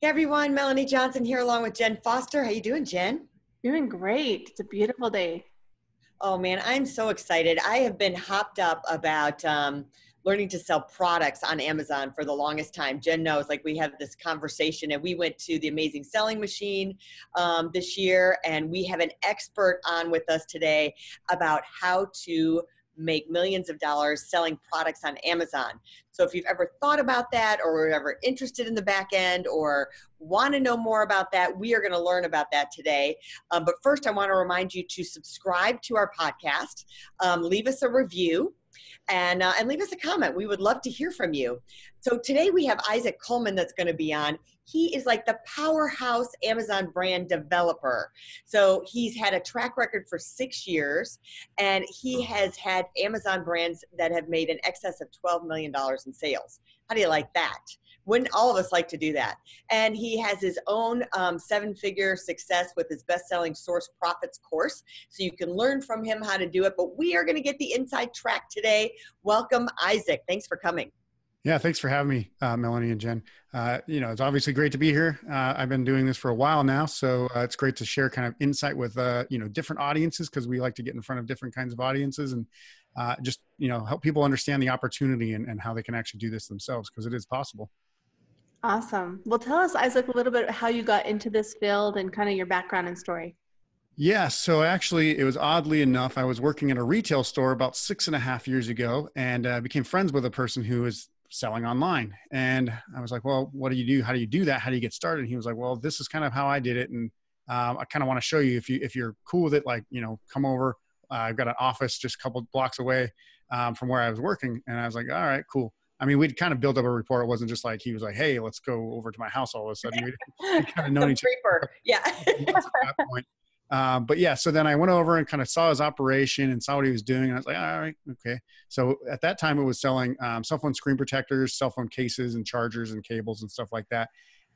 Hey everyone, Melanie Johnson here along with Jen Foster. How you doing, Jen? Doing great. It's a beautiful day. Oh man, I'm so excited. I have been hopped up about um, learning to sell products on Amazon for the longest time. Jen knows, like we have this conversation, and we went to the Amazing Selling Machine um, this year, and we have an expert on with us today about how to make millions of dollars selling products on Amazon. So if you've ever thought about that or ever interested in the back end or want to know more about that, we are going to learn about that today. Um, but first, I want to remind you to subscribe to our podcast, um, leave us a review and uh, and leave us a comment. We would love to hear from you. So today we have Isaac Coleman that's going to be on. He is like the powerhouse Amazon brand developer. So he's had a track record for six years, and he has had Amazon brands that have made an excess of twelve million dollars in sales. How do you like that? wouldn't all of us like to do that? And he has his own um, seven figure success with his best selling Source Profits course. So you can learn from him how to do it. But we are going to get the inside track today. Welcome, Isaac. Thanks for coming. Yeah, thanks for having me, uh, Melanie and Jen. Uh, you know, it's obviously great to be here. Uh, I've been doing this for a while now, so uh, it's great to share kind of insight with uh, you know different audiences because we like to get in front of different kinds of audiences and uh, just you know help people understand the opportunity and, and how they can actually do this themselves because it is possible. Awesome. Well, tell us, Isaac, a little bit how you got into this field and kind of your background and story. Yeah, so actually, it was oddly enough, I was working at a retail store about six and a half years ago and uh, became friends with a person who was selling online. And I was like, well, what do you do? How do you do that? How do you get started? And he was like, well, this is kind of how I did it. And um, I kind of want to show you if you if you're cool with it, like you know, come over. Uh, I've got an office just a couple blocks away um, from where I was working, and I was like, all right, cool. I mean, we'd kind of built up a rapport. It wasn't just like he was like, "Hey, let's go over to my house." All of a sudden, we kind of known each other. Yeah. Um, but yeah, so then I went over and kind of saw his operation and saw what he was doing, and I was like, "All right, okay." So at that time, it was selling um, cell phone screen protectors, cell phone cases, and chargers and cables and stuff like that.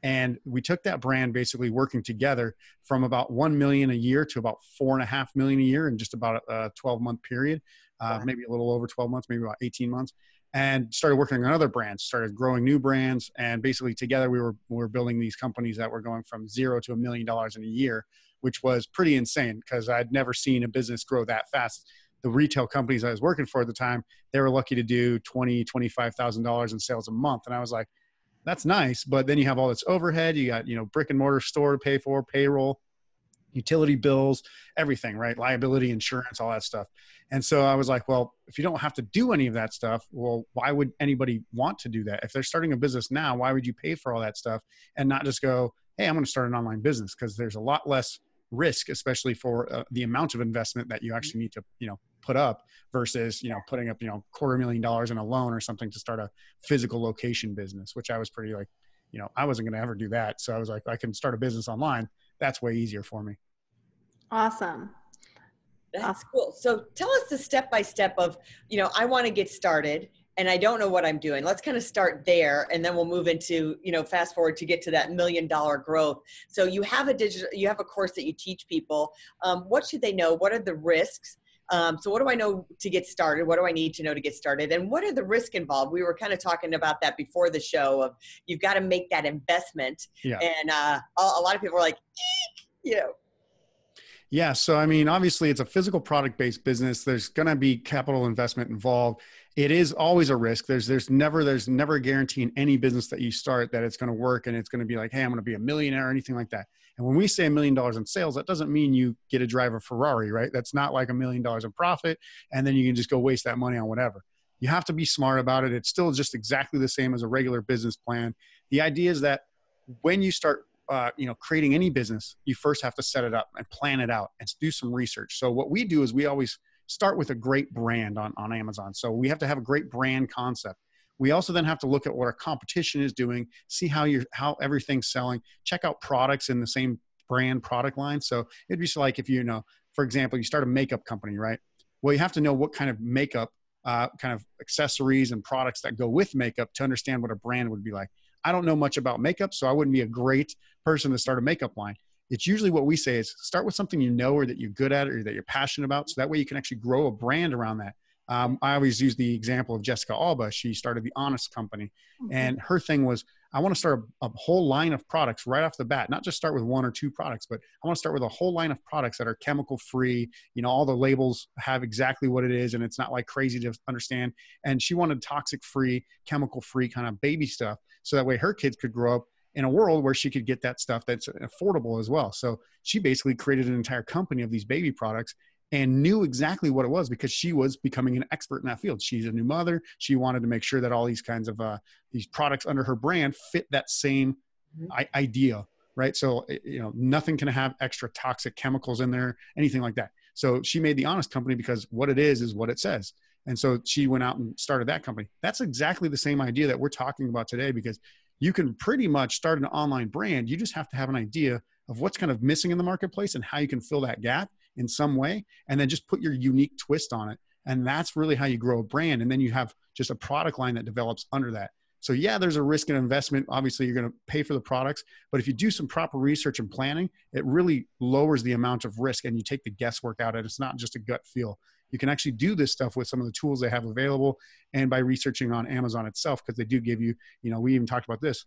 And we took that brand basically working together from about one million a year to about four and a half million a year in just about a 12 month period, uh, wow. maybe a little over 12 months, maybe about 18 months and started working on other brands, started growing new brands, and basically together we were we were building these companies that were going from zero to a million dollars in a year, which was pretty insane because I'd never seen a business grow that fast. The retail companies I was working for at the time, they were lucky to do twenty, twenty-five thousand dollars in sales a month, and I was like, that's nice, but then you have all this overhead, you got you know brick and mortar store to pay for, payroll, utility bills, everything, right? Liability, insurance, all that stuff. And so I was like, well, if you don't have to do any of that stuff, well, why would anybody want to do that? If they're starting a business now, why would you pay for all that stuff and not just go, hey, I'm going to start an online business? Because there's a lot less risk, especially for uh, the amount of investment that you actually need to, you know, put up versus, you know, putting up, you know, quarter million dollars in a loan or something to start a physical location business, which I was pretty like, you know, I wasn't going to ever do that. So I was like, I can start a business online that's way easier for me. Awesome. That's awesome. cool. So tell us the step by step of, you know, I want to get started and I don't know what I'm doing. Let's kind of start there and then we'll move into, you know, fast forward to get to that million dollar growth. So you have a digital, you have a course that you teach people. Um, what should they know? What are the risks? Um, so what do I know to get started? What do I need to know to get started? And what are the risks involved? We were kind of talking about that before the show of you've got to make that investment. Yeah. And uh, a, lot of people are like, Eek! you know, yeah. So, I mean, obviously, it's a physical product based business. There's going to be capital investment involved. It is always a risk. There's, there's never, there's never a guarantee in any business that you start that it's going to work and it's going to be like, hey, I'm going to be a millionaire or anything like that. And when we say a million dollars in sales, that doesn't mean you get to drive a Ferrari, right? That's not like a million dollars in profit and then you can just go waste that money on whatever. You have to be smart about it. It's still just exactly the same as a regular business plan. The idea is that when you start uh, you know creating any business you first have to set it up and plan it out and do some research so what we do is we always start with a great brand on, on amazon so we have to have a great brand concept We also then have to look at what our competition is doing, see how you're how everything's selling, check out products in the same brand product line. So it'd be like if you know, for example, you start a makeup company, right? Well, you have to know what kind of makeup, uh, kind of accessories and products that go with makeup to understand what a brand would be like. I don't know much about makeup, so I wouldn't be a great person to start a makeup line. It's usually what we say is start with something you know or that you're good at or that you're passionate about. So that way you can actually grow a brand around that. Um, I always use the example of Jessica Alba. She started the Honest Company, mm-hmm. and her thing was, I want to start a, a, whole line of products right off the bat. Not just start with one or two products, but I want to start with a whole line of products that are chemical free. You know, all the labels have exactly what it is, and it's not like crazy to understand. And she wanted toxic free, chemical free kind of baby stuff, so that way her kids could grow up in a world where she could get that stuff that's affordable as well. So she basically created an entire company of these baby products and knew exactly what it was because she was becoming an expert in that field. She's a new mother. She wanted to make sure that all these kinds of uh, these products under her brand fit that same mm-hmm. I- idea, right? So eh, you know, nothing can have extra toxic chemicals in there, anything like that. So she made the Honest Company because what it is is what it says. And so she went out and started that company. That's exactly the same idea that we're talking about today because you can pretty much start an online brand. You just have to have an idea of what's kind of missing in the marketplace and how you can fill that gap in some way and then just put your unique twist on it and that's really how you grow a brand and then you have just a product line that develops under that. So yeah there's a risk and investment. Obviously you're going to pay for the products but if you do some proper research and planning it really lowers the amount of risk and you take the guesswork out and it's not just a gut feel. You can actually do this stuff with some of the tools they have available and by researching on amazon itself because they do give you you know we even talked about this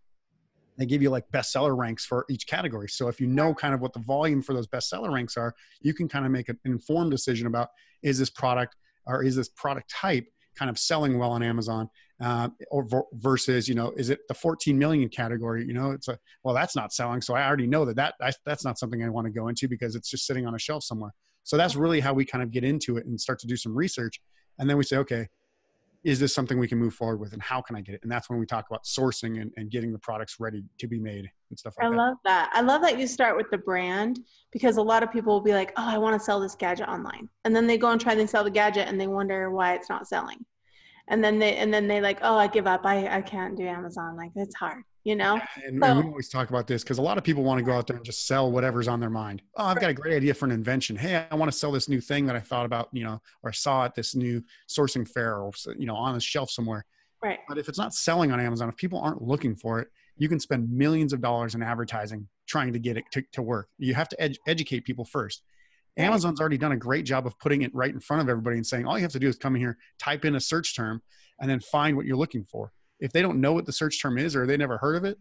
they give you like bestseller ranks for each category. So if you know kind of what the volume for those bestseller ranks are, you can kind of make an informed decision about is this product or is this product type kind of selling well on Amazon, uh, or versus you know is it the 14 million category? You know, it's a well that's not selling, so I already know that that I, that's not something I want to go into because it's just sitting on a shelf somewhere. So that's really how we kind of get into it and start to do some research, and then we say, okay, is this something we can move forward with and how can I get it? And that's when we talk about sourcing and, and getting the products ready to be made and stuff like I that. I love that. I love that you start with the brand because a lot of people will be like, oh, I want to sell this gadget online. And then they go and try and sell the gadget and they wonder why it's not selling. And then they, and then they like, oh, I give up. I, I can't do Amazon. Like it's hard you know? And, so, and we always talk about this because a lot of people want to go out there and just sell whatever's on their mind. Oh i've got a great idea for an invention. Hey i want to sell this new thing that i thought about you know or saw at this new sourcing fair or you know on a shelf somewhere. Right. But if it's not selling on amazon if people aren't looking for it you can spend millions of dollars in advertising trying to get it to, to work. You have to ed- educate people first. Amazon's already done a great job of putting it right in front of everybody and saying all you have to do is come in here, type in a search term, and then find what you're looking for if they don't know what the search term is or they never heard of it,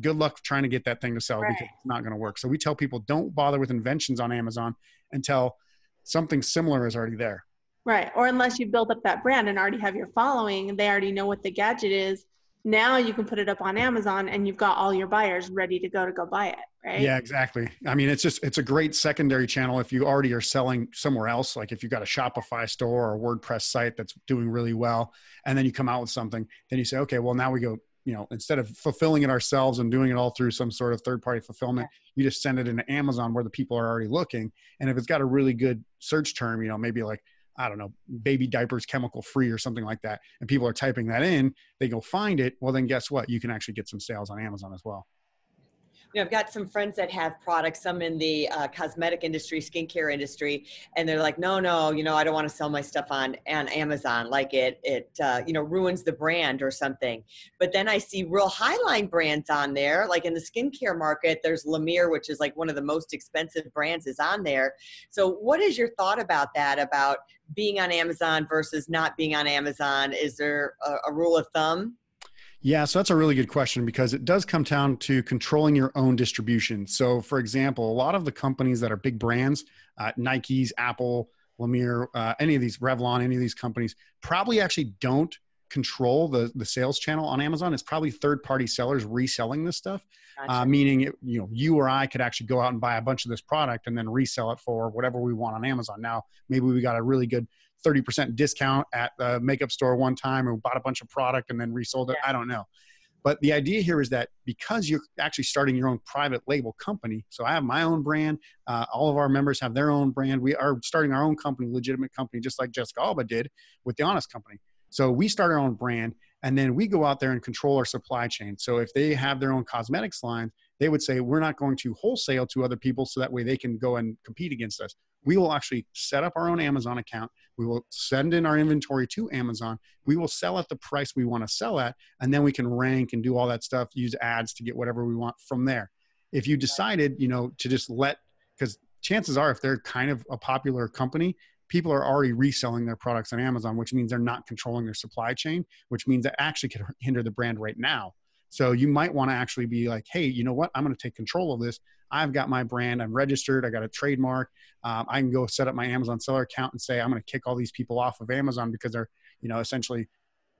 good luck trying to get that thing to sell right. because it's not going to work. So we tell people don't bother with inventions on Amazon until something similar is already there. Right. Or unless you build up that brand and already have your following, they already know what the gadget is now you can put it up on Amazon and you've got all your buyers ready to go to go buy it, right? Yeah, exactly. I mean, it's just it's a great secondary channel if you already are selling somewhere else, like if you've got a Shopify store or a WordPress site that's doing really well, and then you come out with something, then you say, okay, well now we go, you know, instead of fulfilling it ourselves and doing it all through some sort of third party fulfillment, you just send it into Amazon where the people are already looking, and if it's got a really good search term, you know, maybe like I don't know, baby diapers chemical free or something like that, and people are typing that in, they go find it. Well, then guess what? You can actually get some sales on Amazon as well you know, I've got some friends that have products, some in the uh, cosmetic industry, skincare industry, and they're like, no, no, you know, I don't want to sell my stuff on on Amazon. Like it, it, uh, you know, ruins the brand or something. But then I see real highline brands on there, like in the skincare market. There's La Mer, which is like one of the most expensive brands, is on there. So, what is your thought about that? About being on Amazon versus not being on Amazon? Is there a, a rule of thumb? Yeah, so that's a really good question because it does come down to controlling your own distribution. So, for example, a lot of the companies that are big brands, uh, Nike's, Apple, La Mer, uh, any of these, Revlon, any of these companies, probably actually don't control the the sales channel on Amazon. It's probably third party sellers reselling this stuff, uh, gotcha. uh, meaning it, you know you or I could actually go out and buy a bunch of this product and then resell it for whatever we want on Amazon. Now maybe we got a really good 30% discount at the makeup store one time and bought a bunch of product and then resold it. Yeah. I don't know. But the idea here is that because you're actually starting your own private label company, so I have my own brand, uh, all of our members have their own brand. We are starting our own company, legitimate company, just like Jessica Alba did with the Honest Company. So we start our own brand and then we go out there and control our supply chain. So if they have their own cosmetics line, they would say, we're not going to wholesale to other people so that way they can go and compete against us. We will actually set up our own Amazon account. We will send in our inventory to Amazon. We will sell at the price we want to sell at, and then we can rank and do all that stuff, use ads to get whatever we want from there. If you decided, you know, to just let, because chances are, if they're kind of a popular company, people are already reselling their products on Amazon, which means they're not controlling their supply chain, which means that actually could hinder the brand right now. So you might want to actually be like, hey, you know what? I'm going to take control of this. I've got my brand. I'm registered. I got a trademark. Um, I can go set up my Amazon seller account and say I'm going to kick all these people off of Amazon because they're, you know, essentially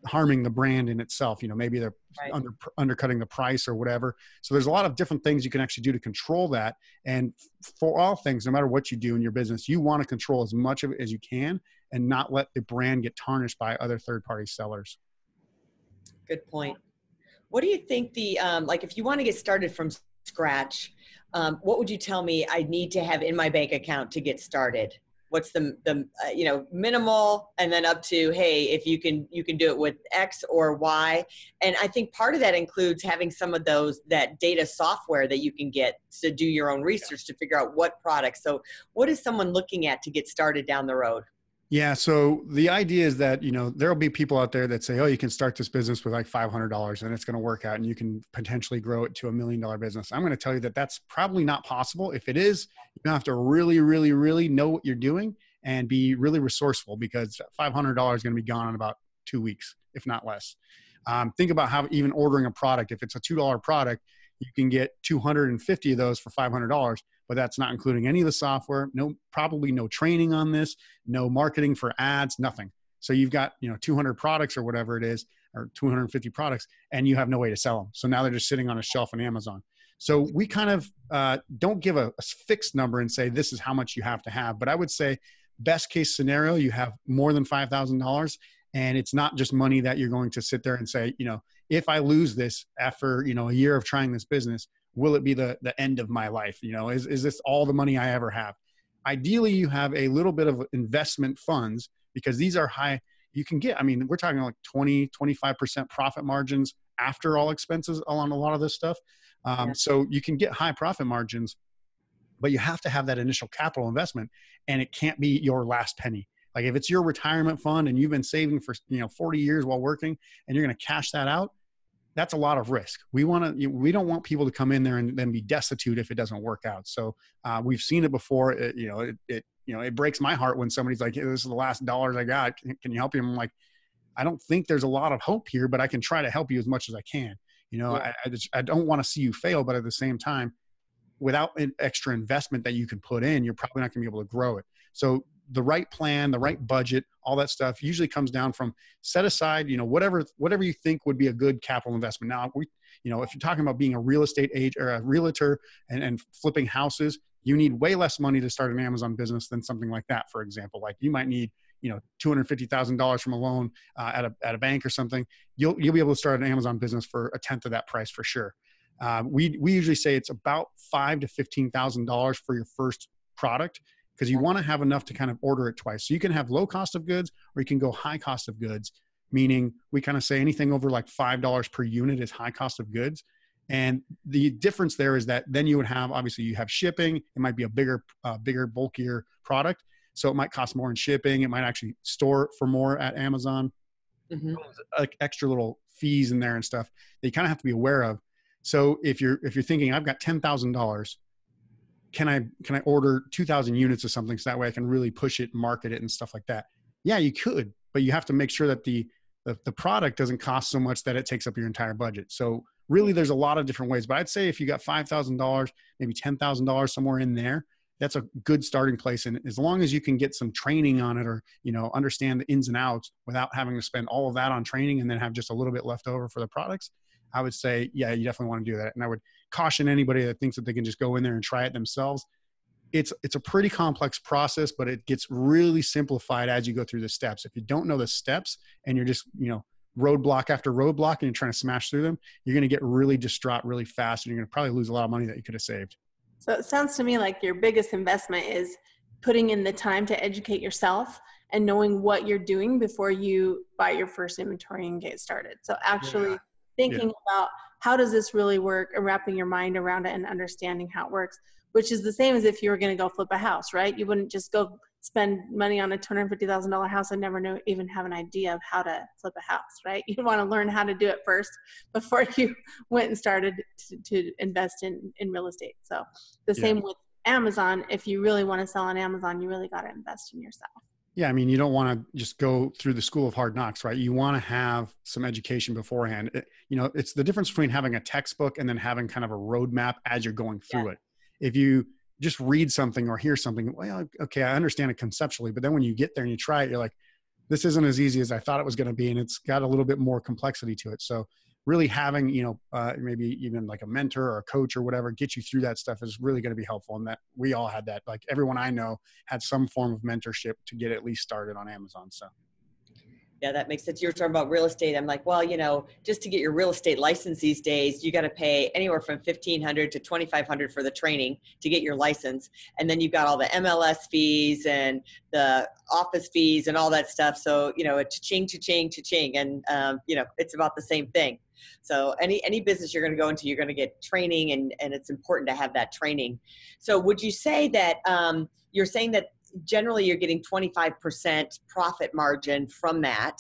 harming the brand in itself. You know, maybe they're right. under, undercutting the price or whatever. So there's a lot of different things you can actually do to control that. And for all things, no matter what you do in your business, you want to control as much of it as you can and not let the brand get tarnished by other third party sellers. Good point. What do you think the, um, like if you want to get started from scratch, um, what would you tell me I need to have in my bank account to get started? what's the the uh, you know minimal and then up to hey if you can you can do it with x or y? And i think part of that includes having some of those that data software that you can get to do your own research to figure out what products. So what is someone looking at to get started down the road yeah. So the idea is that, you know, there'll be people out there that say, oh, you can start this business with like $500 and it's going to work out and you can potentially grow it to a million dollar business. I'm going to tell you that that's probably not possible. If it is, you have to really, really, really know what you're doing and be really resourceful because $500 is going to be gone in about two weeks, if not less. Um, think about how even ordering a product, if it's a $2 product, you can get 250 of those for $500 but that's not including any of the software. No, probably no training on this, no marketing for ads, nothing. So you've got you know 200 products or whatever it is, or 250 products, and you have no way to sell them. So now they're just sitting on a shelf on Amazon. So we kind of uh, don't give a, a fixed number and say this is how much you have to have, but I would say best case scenario you have more than five thousand dollars, and it's not just money that you're going to sit there and say you know if I lose this after you know a year of trying this business, will it be the the end of my life? You know is, is this all the money i ever have? Ideally you have a little bit of investment funds because these are high you can get i mean we're talking like 20 25% profit margins after all expenses on a lot of this stuff. Um, yeah. so you can get high profit margins but you have to have that initial capital investment and it can't be your last penny like if it's your retirement fund and you've been saving for you know 40 years while working and you're going to cash that out that's a lot of risk. We want to, we don't want people to come in there and then be destitute if it doesn't work out. So uh, we've seen it before. It, you know, it, it, you know, it breaks my heart when somebody's like, hey, "This is the last dollars I got. Can, can you help me?" I'm like, I don't think there's a lot of hope here, but I can try to help you as much as I can. You know, yeah. I, I, just, I don't want to see you fail, but at the same time, without an extra investment that you can put in, you're probably not going to be able to grow it. So the right plan, the right budget, all that stuff usually comes down from set aside, you know, whatever whatever you think would be a good capital investment. Now, we, you know, if you're talking about being a real estate agent or a realtor and, and flipping houses, you need way less money to start an Amazon business than something like that. For example, like you might need you know two hundred fifty thousand dollars from a loan uh, at a at a bank or something. You'll you'll be able to start an Amazon business for a tenth of that price for sure. Uh, we we usually say it's about five to fifteen thousand dollars for your first product because you want to have enough to kind of order it twice. So you can have low cost of goods or you can go high cost of goods, meaning we kind of say anything over like $5 per unit is high cost of goods. And the difference there is that then you would have obviously you have shipping. It might be a bigger, uh, bigger, bulkier product, so it might cost more in shipping. It might actually store for more at Amazon. Mm-hmm. Like extra little fees in there and stuff that you kind of have to be aware of. So if you're if you're thinking I've got ten thousand dollars can I can I order 2,000 units of something so that way I can really push it, market it, and stuff like that? Yeah, you could, but you have to make sure that the the, the product doesn't cost so much that it takes up your entire budget. So really, there's a lot of different ways. But I'd say if you got five thousand dollars, maybe ten thousand dollars somewhere in there, that's a good starting place. And as long as you can get some training on it, or you know understand the ins and outs without having to spend all of that on training and then have just a little bit left over for the products, I would say, yeah, you definitely want to do that. And I would caution anybody that thinks that they can just go in there and try it themselves. It's it's a pretty complex process, but it gets really simplified as you go through the steps. If you don't know the steps and you're just, you know, roadblock after roadblock and you're trying to smash through them, you're going to get really distraught really fast and you're going to probably lose a lot of money that you could have saved. So it sounds to me like your biggest investment is putting in the time to educate yourself and knowing what you're doing before you buy your first inventory and get started. So actually yeah. Thinking yeah. about how does this really work and wrapping your mind around it and understanding how it works, which is the same as if you were going to go flip a house, right? You wouldn't just go spend money on a $250,000 house and never know even have an idea of how to flip a house, right? You want to learn how to do it first before you went and started to, to invest in, in real estate. So the yeah. same with Amazon. If you really want to sell on Amazon, you really got to invest in yourself. Yeah, I mean, you don't want to just go through the school of hard knocks, right? You want to have some education beforehand. It, you know, it's the difference between having a textbook and then having kind of a roadmap as you're going through yeah. it. If you just read something or hear something, well, okay, I understand it conceptually, but then when you get there and you try it, you're like, this isn't as easy as I thought it was going to be, and it's got a little bit more complexity to it. So, really having you know uh, maybe even like a mentor or a coach or whatever get you through that stuff is really going to be helpful. And that we all had that. Like everyone I know had some form of mentorship to get at least started on Amazon. So yeah, that makes sense. You were talking about real estate. I'm like, well, you know, just to get your real estate license these days, you got to pay anywhere from 1500 to 2500 for the training to get your license. And then you've got all the MLS fees and the office fees and all that stuff. So, you know, it's ching, ching, ching. And, um, you know, it's about the same thing. So any, any business you're going to go into, you're going to get training and, and it's important to have that training. So would you say that, um, you're saying that generally you're getting 25% profit margin from that.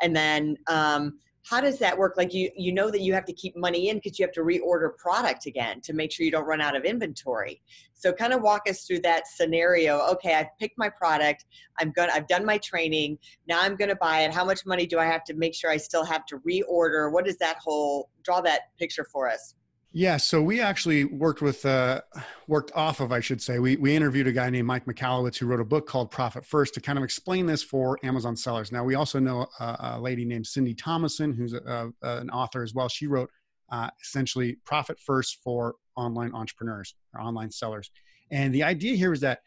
And then um, how does that work? Like you you know that you have to keep money in because you have to reorder product again to make sure you don't run out of inventory. So kind of walk us through that scenario. Okay i've picked my product. I'm gonna i've done my training. Now i'm gonna buy it. How much money do i have to make sure i still have to reorder? What is that whole draw that picture for us yeah, so we actually worked with, uh, worked off of, I should say. We, we interviewed a guy named Mike Michalowicz who wrote a book called Profit First to kind of explain this for Amazon sellers. Now, we also know a, a lady named Cyndi Thomason, who's a, a, an author as well. She wrote uh, essentially Profit First for online entrepreneurs or online sellers. And the idea here is that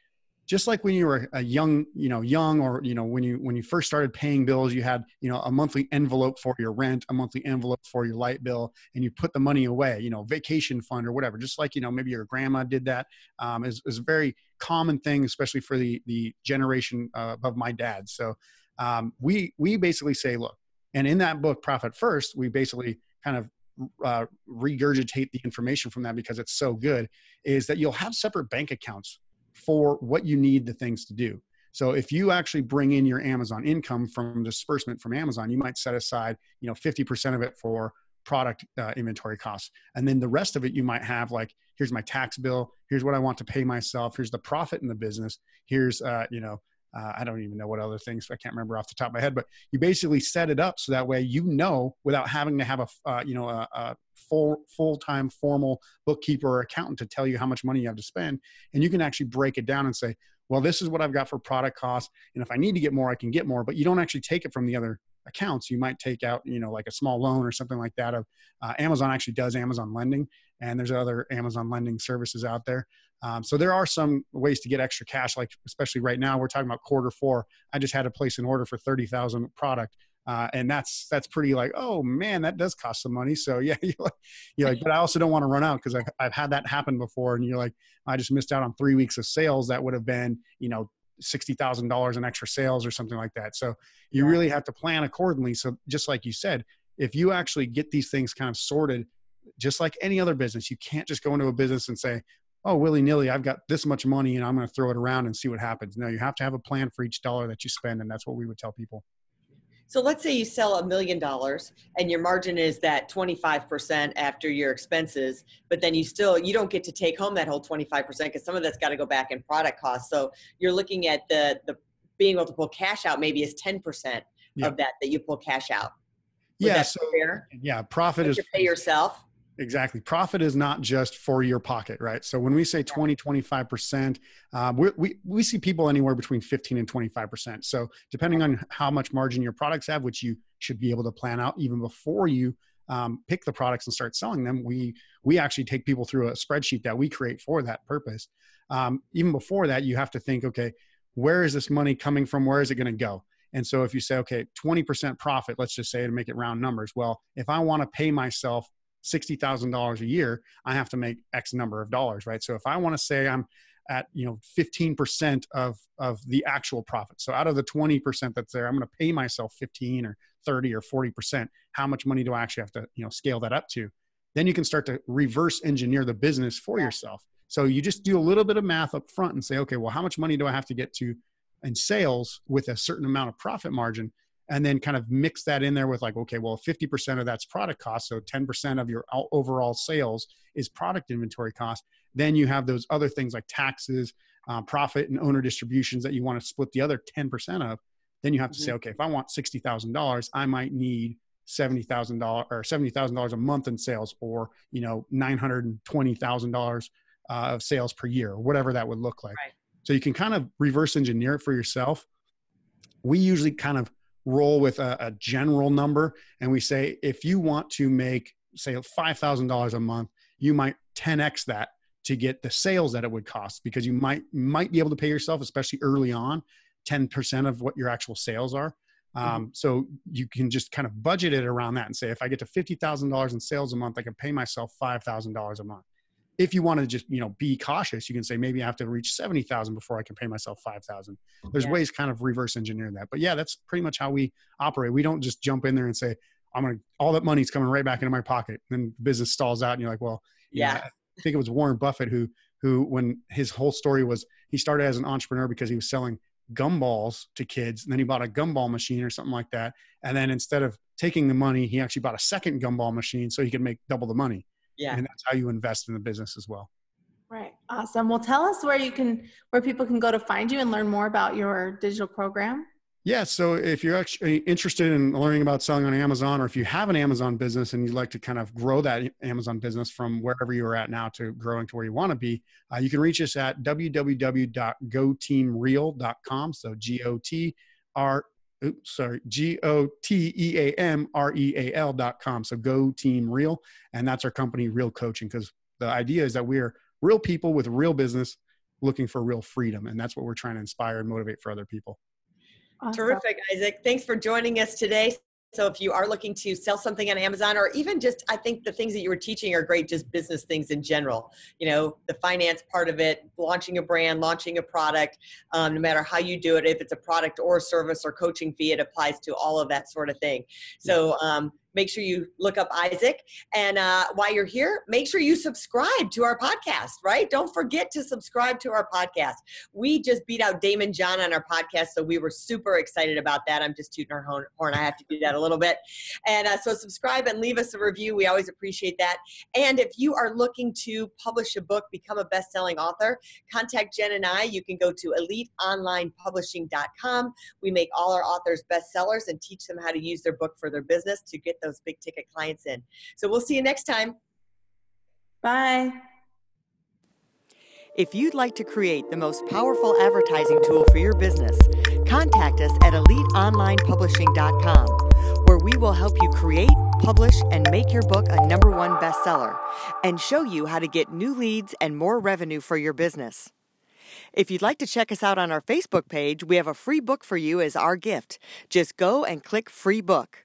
just like when you were a young you know young or you know when you when you first started paying bills you had you know a monthly envelope for your rent a monthly envelope for your light bill and you put the money away you know vacation fund or whatever just like you know maybe your grandma did that um, is, is a very common thing especially for the the generation uh, of my dad. So um, we we basically say look and in that book profit first we basically kind of uh, regurgitate the information from that because it's so good is that you'll have separate bank accounts for what you need the things to do. So if you actually bring in your Amazon income from disbursement from Amazon, you might set aside, you know, 50% of it for product uh, inventory costs. And then the rest of it, you might have like, here's my tax bill. Here's what I want to pay myself. Here's the profit in the business. Here's, uh, you know, uh, I don't even know what other things I can't remember off the top of my head, but you basically set it up so that way you know without having to have a uh, you know a, a full full time formal bookkeeper or accountant to tell you how much money you have to spend, and you can actually break it down and say, well, this is what I've got for product costs, and if I need to get more, I can get more. But you don't actually take it from the other accounts. You might take out you know like a small loan or something like that. Of uh, Amazon actually does Amazon lending, and there's other Amazon lending services out there. Um, so there are some ways to get extra cash, like especially right now, we're talking about quarter four. I just had to place an order for 30,000 product. Uh, and that's that's pretty like oh man that does cost some money so yeah you're like, you're like but I also don't want to run out because I've, I've had that happen before and you're like I just missed out on three weeks of sales that would have been you know sixty thousand dollars in extra sales or something like that so you really have to plan accordingly so just like you said if you actually get these things kind of sorted just like any other business you can't just go into a business and say oh, willy nilly, I've got this much money and I'm going to throw it around and see what happens. No, you have to have a plan for each dollar that you spend. And that's what we would tell people. So let's say you sell a million dollars and your margin is that 25% after your expenses, but then you still, you don't get to take home that whole 25% because some of that's got to go back in product costs. So you're looking at the, the being able to pull cash out maybe is 10% yeah. of that, that you pull cash out. Would yeah. So, fair? yeah, profit is pay yourself. Exactly. Profit is not just for your pocket, right? So when we say 20, 25%, um, we, we, we see people anywhere between 15 and 25%. So depending on how much margin your products have, which you should be able to plan out even before you um, pick the products and start selling them, we, we actually take people through a spreadsheet that we create for that purpose. Um, even before that, you have to think, okay, where is this money coming from? Where is it going to go? And so if you say, okay, 20% profit, let's just say to make it round numbers. Well, if I want to pay myself $60,000 a year, I have to make X number of dollars, right? So if I want to say I'm at you know 15% of of the actual profit so out of the 20% that's there i'm going to pay myself 15 or 30 or 40% how much money do i actually have to you know scale that up to? Then you can start to reverse engineer the business for yourself. So you just do a little bit of math up front and say okay well how much money do i have to get to in sales with a certain amount of profit margin and then kind of mix that in there with like okay well 50% of that's product cost so 10% of your overall sales is product inventory cost then you have those other things like taxes uh, profit and owner distributions that you want to split the other 10% of then you have to mm-hmm. say okay if i want $60000 i might need $70000 or $70000 a month in sales or you know $920000 uh, of sales per year or whatever that would look like right. so you can kind of reverse engineer it for yourself we usually kind of roll with a, a general number and we say if you want to make say $5000 a month you might 10x that to get the sales that it would cost because you might might be able to pay yourself especially early on 10% of what your actual sales are mm-hmm. um, so you can just kind of budget it around that and say if i get to $50000 in sales a month i can pay myself $5000 a month if you want to just you know be cautious you can say maybe i have to reach 70000 before i can pay myself 5000 there's yeah. ways kind of reverse engineer that but yeah that's pretty much how we operate. We don't just jump in there and say i'm gonna all that money's coming right back into my pocket and then business stalls out and you're like well yeah know, i think it was warren buffett who who when his whole story was he started as an entrepreneur because he was selling gumballs to kids and then he bought a gumball machine or something like that and then instead of taking the money he actually bought a second gumball machine so he could make double the money yeah. And that's how you invest in the business as well. Right. Awesome. Well tell us where you can where people can go to find you and learn more about your digital program. Yeah. So if you're actually interested in learning about selling on amazon or if you have an amazon business and you'd like to kind of grow that amazon business from wherever you're at now to growing to where you want to be uh, you can reach us at www.goteamreal.com so g-o-t-r oops, sorry, G O T E A M R E A L dot com. So go team real. And that's our company, Real Coaching, because the idea is that we're real people with real business looking for real freedom. And that's what we're trying to inspire and motivate for other people. Awesome. Terrific, Isaac. Thanks for joining us today. So if you are looking to sell something on Amazon or even just, I think the things that you were teaching are great, just business things in general. You know, the finance part of it, launching a brand, launching a product, um, no matter how you do it, if it's a product or a service or coaching fee, it applies to all of that sort of thing. So um, make sure you look up Isaac. And uh, while you're here, make sure you subscribe to our podcast, right? Don't forget to subscribe to our podcast. We just beat out Daymond John on our podcast, so we were super excited about that. I'm just tooting our horn. I have to do that a little bit. And uh, so subscribe and leave us a review. We always appreciate that. And if you are looking to publish a book, become a best selling author, contact Jen and I. You can go to eliteonlinepublishing.com. We make all our authors bestsellers and teach them how to use their book for their business to get those big ticket clients in. So we'll see you next time. Bye. If you'd like to create the most powerful advertising tool for your business, contact us at eliteonlinepublishing.com, where we will help you create, publish, and make your book a number one bestseller and show you how to get new leads and more revenue for your business. If you'd like to check us out on our Facebook page, we have a free book for you as our gift. Just go and click free book.